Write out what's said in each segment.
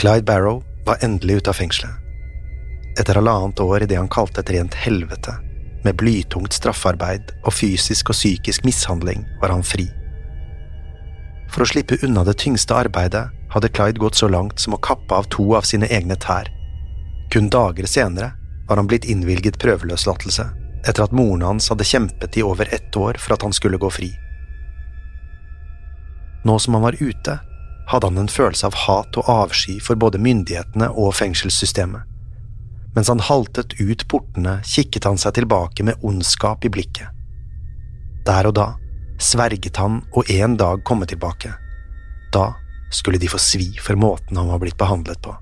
Clyde Barrow var endelig ute av fengselet. Etter halvannet år i det han kalte et rent helvete, med blytungt straffarbeid og fysisk og psykisk mishandling, var han fri. For å slippe unna det tyngste arbeidet hadde Clyde gått så langt som å kappe av to av sine egne tær. Kun dager senere var han blitt innvilget prøveløslatelse, etter at moren hans hadde kjempet i over ett år for at han skulle gå fri. Nå som han var ute, hadde han en følelse av hat og avsky for både myndighetene og fengselssystemet. Mens han haltet ut portene, kikket han seg tilbake med ondskap i blikket. Der og da sverget han å en dag komme tilbake. Da skulle de få svi for måten han var blitt behandlet på.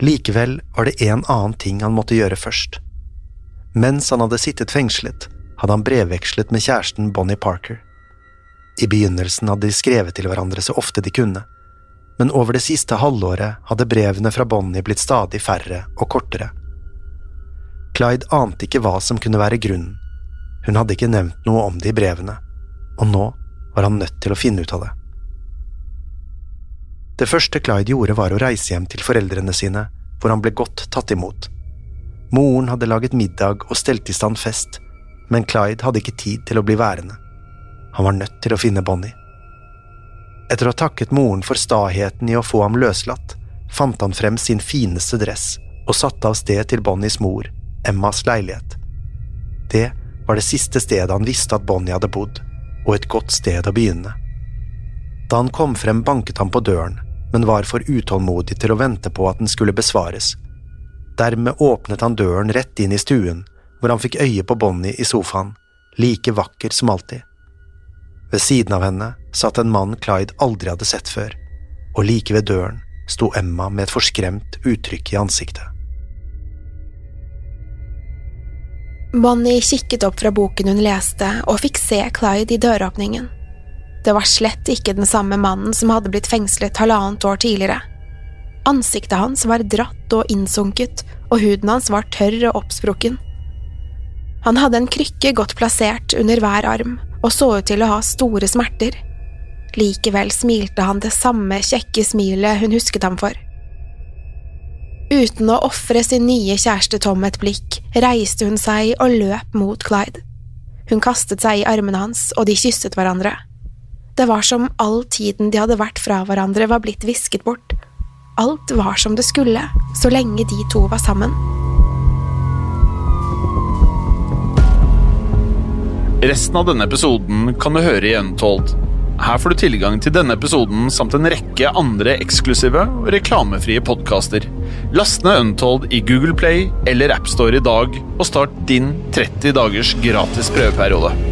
Likevel var det en annen ting han måtte gjøre først. Mens han hadde sittet fengslet, hadde han brevvekslet med kjæresten Bonnie Parker. I begynnelsen hadde de skrevet til hverandre så ofte de kunne, men over det siste halvåret hadde brevene fra Bonnie blitt stadig færre og kortere. Clyde ante ikke hva som kunne være grunnen, hun hadde ikke nevnt noe om det i brevene, og nå var han nødt til å finne ut av det. Det første Clyde gjorde var å reise hjem til foreldrene sine, hvor han ble godt tatt imot. Moren hadde laget middag og stelt i stand fest, men Clyde hadde ikke tid til å bli værende. Han var nødt til å finne Bonnie. Etter å ha takket moren for staheten i å få ham løslatt, fant han frem sin fineste dress og satte av sted til Bonnies mor, Emmas leilighet. Det var det siste stedet han visste at Bonnie hadde bodd, og et godt sted å begynne. Da han kom frem, banket han på døren, men var for utålmodig til å vente på at den skulle besvares. Dermed åpnet han døren rett inn i stuen, hvor han fikk øye på Bonnie i sofaen, like vakker som alltid. Ved siden av henne satt en mann Clyde aldri hadde sett før, og like ved døren sto Emma med et forskremt uttrykk i ansiktet. Bonnie kikket opp fra boken hun leste, og fikk se Clyde i døråpningen. Det var slett ikke den samme mannen som hadde blitt fengslet halvannet år tidligere. Ansiktet hans var dratt og innsunket, og huden hans var tørr og oppsprukken. Han hadde en krykke godt plassert under hver arm og så ut til å ha store smerter. Likevel smilte han det samme kjekke smilet hun husket ham for. Uten å ofre sin nye kjæreste Tom et blikk, reiste hun seg og løp mot Clyde. Hun kastet seg i armene hans, og de kysset hverandre. Det var som all tiden de hadde vært fra hverandre var blitt visket bort. Alt var som det skulle, så lenge de to var sammen. Resten av denne episoden kan du høre i Untold. Her får du tilgang til denne episoden samt en rekke andre eksklusive og reklamefrie podkaster. Last ned Untold i Google Play eller AppStore i dag, og start din 30 dagers gratis prøveperiode.